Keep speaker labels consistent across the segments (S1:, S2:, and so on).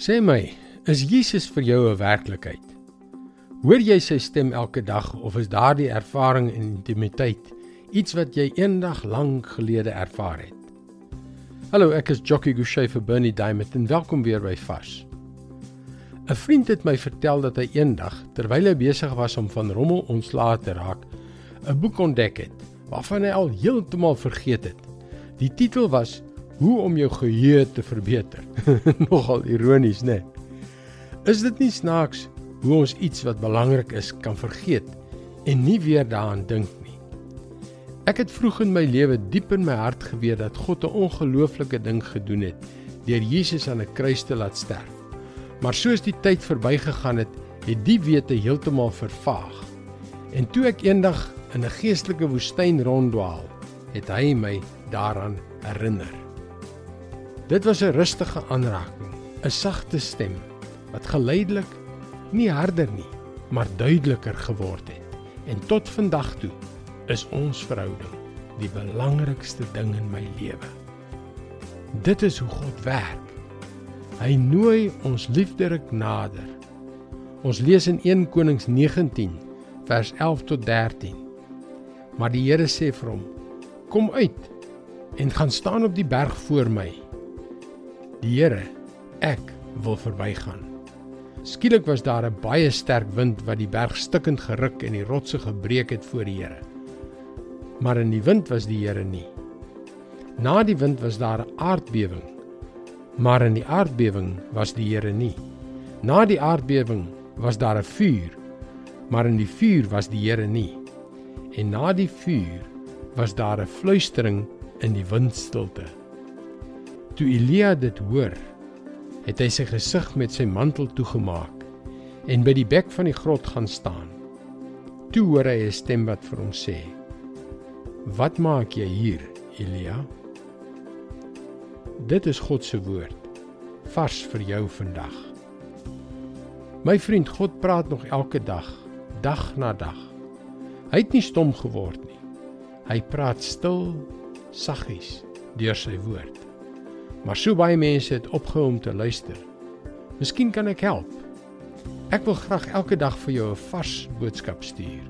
S1: Sê my, is Jesus vir jou 'n werklikheid? Hoor jy sy stem elke dag of is daardie ervaring en intimiteit iets wat jy eendag lank gelede ervaar het? Hallo, ek is Jockey Gouchee vir Bernie Diamond en welkom weer by Vars. 'n Vriend het my vertel dat hy eendag, terwyl hy besig was om van rommel ontslae te raak, 'n boek ontdek het waarvan hy al heeltemal vergeet het. Die titel was Hoe om jou geheue te verbeter. Nogal ironies, né? Nee? Is dit nie snaaks hoe ons iets wat belangrik is kan vergeet en nie weer daaraan dink nie? Ek het vroeg in my lewe diep in my hart geweet dat God 'n ongelooflike ding gedoen het deur Jesus aan 'n kruis te laat sterf. Maar soos die tyd verbygegaan het, het die wete heeltemal vervaag. En toe ek eendag in 'n geestelike woestyn ronddwaal, het hy my daaraan herinner. Dit was 'n rustige aanraking, 'n sagte stem wat geleidelik nie harder nie, maar duideliker geword het. En tot vandag toe is ons verhouding die belangrikste ding in my lewe. Dit is hoe God werk. Hy nooi ons liefderik nader. Ons lees in 1 Konings 19 vers 11 tot 13. Maar die Here sê vir hom: "Kom uit en gaan staan op die berg voor my." Die Here, ek wil verbygaan. Skielik was daar 'n baie sterk wind wat die berg stukkend geruk en die rotse gebreek het voor die Here. Maar in die wind was die Here nie. Na die wind was daar 'n aardbewing. Maar in die aardbewing was die Here nie. Na die aardbewing was daar 'n vuur. Maar in die vuur was die Here nie. En na die vuur was daar 'n fluistering in die windstilte. Toe Elia dit hoor, het hy sy gesig met sy mantel toegemaak en by die bek van die grot gaan staan. Toe hoor hy 'n stem wat vir hom sê: "Wat maak jy hier, Elia?" Dit is God se woord, vars vir jou vandag. My vriend, God praat nog elke dag, dag na dag. Hy het nie stom geword nie. Hy praat stil, saggies deur sy woord. Maar so baie mense het opgehou om te luister. Miskien kan ek help. Ek wil graag elke dag vir jou 'n vars boodskap stuur.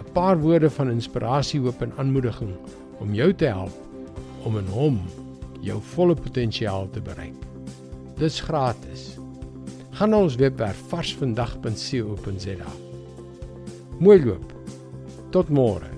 S1: 'n Paar woorde van inspirasie, hoop en aanmoediging om jou te help om in hom jou volle potensiaal te bereik. Dit's gratis. Gaan na ons webwerf varsvandag.co.za. Mooi loop. Tot môre.